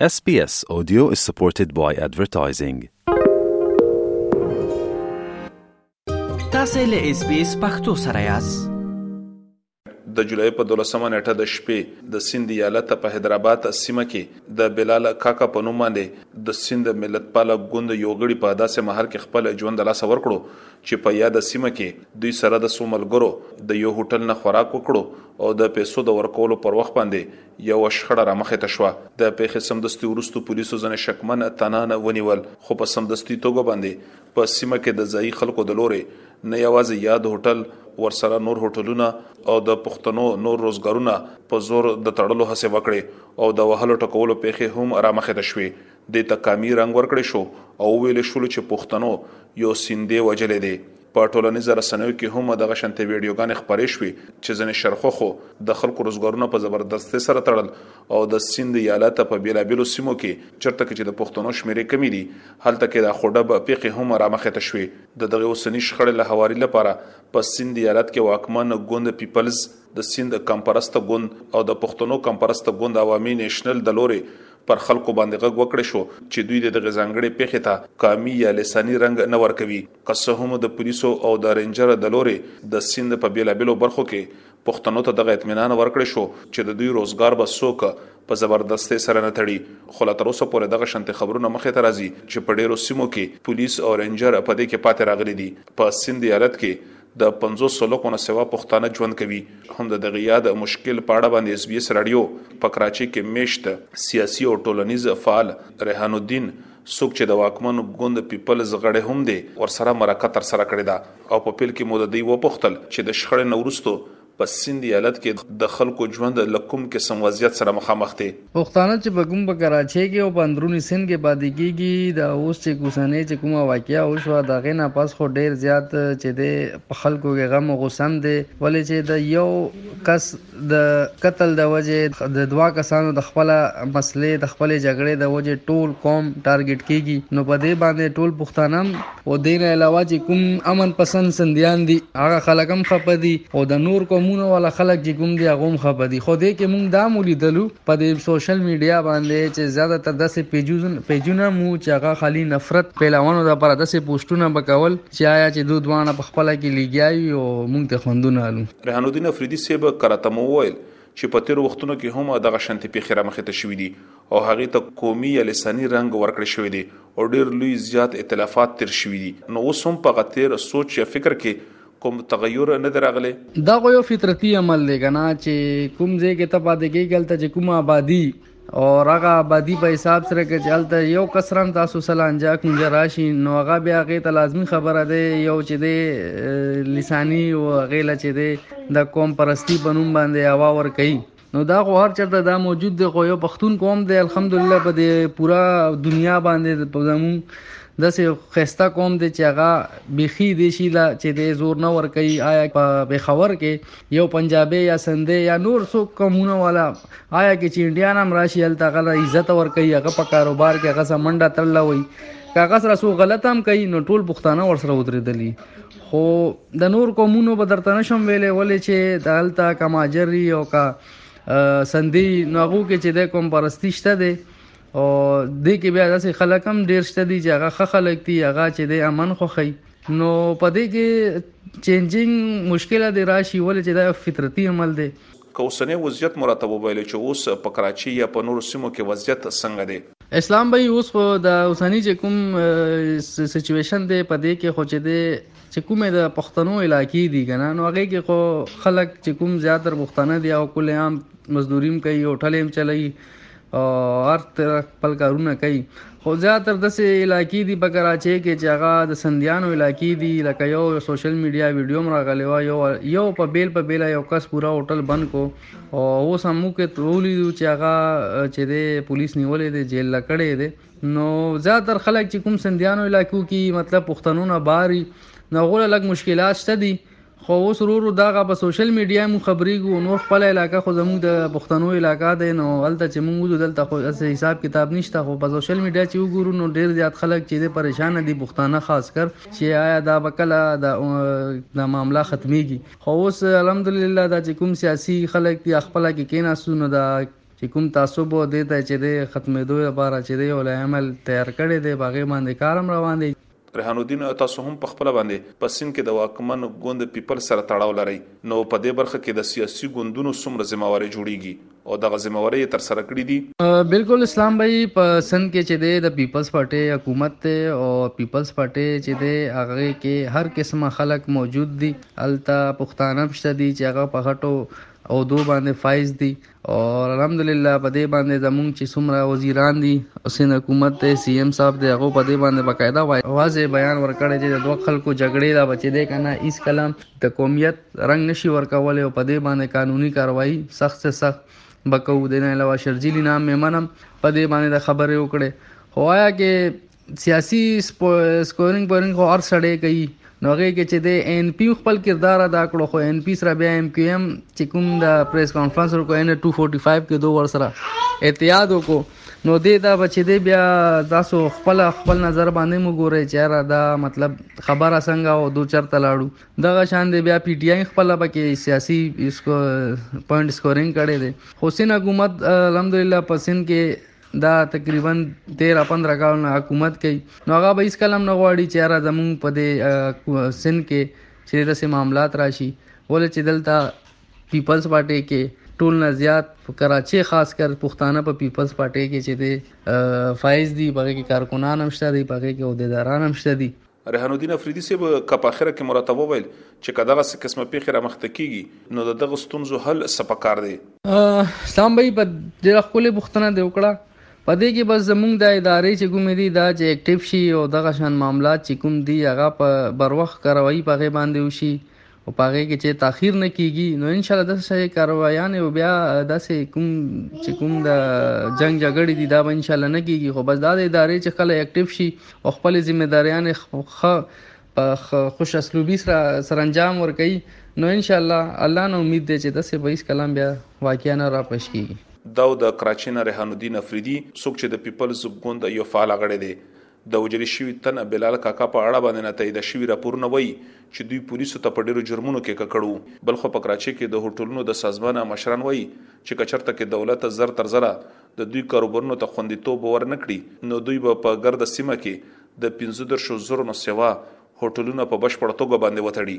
SBS Audio is supported by advertising. تاسو له اس بي اس پختو سره یاست د جولای په 12مه نیټه د شپې د سند ایالت په حیدرآباد سیمه کې د بلال کاکا په نوم باندې د سند ملت پاله ګوند یو غړي په داسې مهال کې خپل ژوند لاس ور کړو چې په یاد سیمه کې دوی سره د سوملګرو د یو هوټل نه خوراک وکړو او د پیسو د ورکولو پر وخت باندې یوه شخړه رامخې ته شوه، د پېښې سمدستي وروسته پولیسو ځینې شکمن تنان ونیول، خو په سمدستي توګه باندې په سیمه کې د ځايي خلکو د لورې نه یوازې یاد هوټل، ورسره نور هوټلونه او د پښتنو نور روزګارونه په زور د تړلو هڅې وکړې او د وهلو ټکولو پېښې هم رامخې ته شوې، دې ته قامي رنګ ورکړې شو او وویلې شولو چې پښتنو یو سیندې وژلی دی. په ټولنیزه رسنیو کې هم دغه شانتې ویډیوګانې خپرې شوې چې ځنې شرخوخو د خلکو روزګارونه په زبردستۍ سره تړل او د سیند ایالت په بیلابیلو سیمو کې چرته کې چې د پښتنو شمیرې کمی دي هلته کې د خوډب پیقې هم رامخې ته شوې د دغه اوسنی شخړې له هواري لپاره په سیند ایالت کې واکمن ګوند پیپلز د سیند کمپرسته ګوند او د پښتنو کمپرسته ګوند عوامي نېشنل د لورې پر خلکو باندې غږ وکړ شو چې دوی د دغه ځانګړې پیښې ته قامي یا لساني رنګ نه ورکوي که څه هم د پولیسو او د رینجر د لوري د سیند په بیلابیلو برخو کې پښتنو ته دغه اطمینان ورکړ شو چې د دوی روزګار به څوک په زبردستۍ سره نه تړي خو لا تر اوسه پورې دغه شنت خبرونه مخې ته راځي چې په ډیرو سیمو کې پولیس او رینجر په دې کې پاتې راغلي دي په سند ایالت کې د پنځوس سلوکو نه سوا پښتانه ژوند کوي هم د دغه یاد مشکل په اړه باندې اس بي اس رادیو په کراچۍ کې میشت سیاسي او ټولنیز فعال ریحان الدین څوک چې د واکمن ګوند پیپلز غړی هم دی ورسره مرکه ترسره کړې ده او په پیل کې مو د دوی وپوښتل چې د شخړې نه وروسته په سند ایالت کې د خلکو ژوند له کوم قسم وضعیت سره مخامخ دی؟ پښتانه چې په کوم په کراچۍ کې او په اندروني سند کې پاتې کېږي د اوس چې کوسنۍ چې کومه واقعه وشوه د هغې نه پس خو ډېر زیات چې دی په خلکو کې غم او غوسه هم دی ولې چې د یو کس د قتل د وجې د دوا کسانو د خپله مسلې د خپلې جګړې د وجې ټول قوم ټارګېټ کېږي نو په دې باندې ټول پښتانه هم خو دې نه علاوه چې کوم امن پسند سندیان دي هغه خلک هم خپه دي او د نور قومونو والا خلک چې کوم دي هغه هم خپه دي خو دې کې موږ دا هم ولیدلو په دې سوشل میډیا باندې چې زیاته تر داسې پیجونه پیجونه هم وو چې هغه خالي نفرت پهلوانو لپاره داسې پوسټونه به کول چې آیا چې دوی دواړه په خپله کې لګیا وي او موږ ته خوندونه هلو ریحان الدین افریدي صیب کره ته مو وویل چې په تېرو وختونو کې هم دغه شانتې پېښې رامخې ته شوې دي او هغې ته قومي یا لساني رنګ ورکړی شوی دی او ډیر لوی زیات ایتلافات تیر شوي دي نو اوس هم په هغه تیر سوچ یا فکر کې کوم تغیر نه دی راغلی. دا خو یو فطرتي عمل دی کنه چې کوم ځای کې ته پاتې کیږې هلته چې کومه آبادي او هغه آبادي په حساب سره که چې هلته یو کسران تاسو څه لانجه کونجه راشي نو هغه بیا هغې ته لازمي خبره دی یو چې دی لساني او هغې له چې دی د قوم پرستي په نوم باندې هوا ورکوي نو دا خو هر چرته دا موجود دی خو یو پښتون قوم دی الحمدلله په دې پورا دنیا باندې په زمون داسې خسته قوم دی چې هغه بیخي دی شي لا چې دې زور نه ور کوي آیا په پېښور کې یو پنجابي یا سندې یا نور څو قومونه والا آیا کې چې انډیان هم راشي هلته هغه عزت ور کوي هغه په کاروبار کې هغه سمنډه تړله وي کاغذ راسو غلط هم کوي نو ټول پښتانه ور سره ودرېدلي خو د نور قومونو به درته نشم ویلې ولې چې د هلته که ماجري او که سندي نو هغو کې چې د قوم پرستي شته دی او دې کې بیا داسې خلک هم ډېر شته دي چې هغه ښه خلک دي هغه چې دی امن خوښوي نو په دې کې چینجینګ مشکله دې راشي ولې چې دا فطرتي عمل دی که اوسنی وضعیت مو راته وبایلې چې اوس په کراچۍ یا په نورو سیمو کې وضعیت څنګه دی؟ اسلام بایی اوس خو د اوسنی چې کوم سچویشن دی په دې کې خو چې دی چې کومې د پښتنو علاقې دي کنه نو هغه کې خو خلک چې کوم زیاتر پښتانه دي او کله عام مزدوریم کوي او ټلیم چلوي او هر تر خپل کارونه کوي خو زیاتره داسې علاقې دي په کراچۍ کې چې هغه د سندیانو علاقې دي لکه یو سوشل میډیا ویډیو هم راغلی وه یو یو په بیل په بیله یو کس پوره هوټل بند کو او اوس هم موږ یې ولیدو چې هغه چې دی پولیس نیولی دی جیل له کړی دی نو زیاتر خلک چې کوم سندیانو علاقو کې مطلب پښتنونه باري نو هغوله لږ مشکلات شته دي خو اوس ورور دغه په سوشل میډیا مو خبرېږو نور خپل علاقه خو زموږ د پښتنو علاقه دی نو هلته چې موږ وځو دلته خو اس حساب کتاب نشته خو په سوشل میډیا چې وګورو نو ډیر زیات خلک چې د پریشان دي پښتانه خاص کر چې آیا دا به کله د د معاملې ختميږي خو اوس الحمدلله دا چې کوم سیاسي خلک دي خپل کې کیناسو نو دا چې کوم تعصب دی ته چې د ختمېدو لپاره چې دی ول عمل تیار کړي دی باغې باندې کارم روان دی ریحان الدین تاسو هم په خپل باندې په سیند کې د واکمن ګوند پیپل سره تړاو لري نو په دې برخه کې د سیاسي ګوندونو څومره ذمہ واري جوړیږي او دغه ذمہ واري تر سره کړې دي بالکل اسلام بھائی په سند کې چې دی د پیپلز پارټي حکومت ته او پیپلز پارټي چې دی هغه کې هر قسمه خلک موجود دي الته پښتانه مشته دي چې هغه په غټو او دو باندې فایز دي او الحمدلله په دې باندې زمونږ چې څومره وزیران دي حسین حکومت دی سی ایم صاحب دی هغه په دې باندې باقاعده واځي بیان ورکړی چې د دوه خلکو جګړې دا بچی دی کنه هیڅ کله د قومیت رنگ نشي ورکول او په دې باندې قانوني کاروایی سخت سے سخت بکو دینه علاوه شرجیلی نام مې منم په دې باندې د خبرې وکړي خو آیا کې سیاسي سکورینګ بورینګ خو هر سړی کوي نو هغې کې چې د این پی خپل کردار ادا کړو خو این پی سره بیا ایم کیو ایم چې کوم د پریس کانفرنس ورکو این 245 کې دوه ور سره اتحاد وکړو نو دې دا بچې دې بیا تاسو خپل خپل نظر باندې مو ګورئ چې را دا مطلب خبره څنګه او دو چرته لاړو دغه شان دې بیا پی ټی آی خپل پکې سیاسي پوینټ سکورینګ کړي دي حسین حکومت الحمدلله پسند کې دا تقریبا 13 15 کالونه حکومت کوي نو هغه به هیڅ کلم نه غواړي چې را زمون په دې سن کې چې داسې معاملات راشي ولې چې دلته پیپلز پارټي کې ټول نه زیات په کراچي خاص کر پښتانه په پیپلز پارټي کې چې دی فایز دی بغیر کې کارکونان هم شته دی بغیر کې عہدیداران هم شته دی ریحان الدین افریدي صاحب که په اخره کې مراته وویل چې که دغه څه قسمه پیښې رامخته کیږي نو د دغه ستونزو حل څه پکار دی اسلام بھائی په ډیره خپل بوختنه دی وکړه په دې کې بس زمونږ د ادارې چې کومې دي دا چې اکټیو شي او دغه شان معاملات چې کوم دي هغه په بروخ کاروایی په غي باندې وشي او په هغې کې چې تاخیر نه کیږي نو ان شاء الله داسې شایې کاروایانې او بیا داسې کوم چې کوم د جنگ جګړې دي دا به ان شاء الله نه کیږي خو بس دا د ادارې چې کله اکټیو شي او خپل ذمہ داریان خو په خوش اسلوبي سره سرانجام ور کوي نو ان شاء الله الله نه امید دی چې داسې به هیڅ کلام بیا واقعیا نه راپښ کیږي دا د کراچۍ نه ریحان الدین افریدي څوک چې د پیپلز ګوند یو فعال غړی دی د وژل شوي تن بلال کاکا په اړه باندې نا تائیده شوي راپورونه وایي چې دوی پولیسو ته په ډېرو جرمونو کې ککړ وو. بلخوا په کراچۍ کې د هوټلونو د سازمانه مشران وایي چې که چرته کې دولت زر تر زره د دوی کاروبارونو ته خوندیتوب ور نه کړي نو دوی به په ګرده سیمه کې د پنځه دېرشو زرونو سوا هوټلونه په بشپړه توګه باندې وتړي.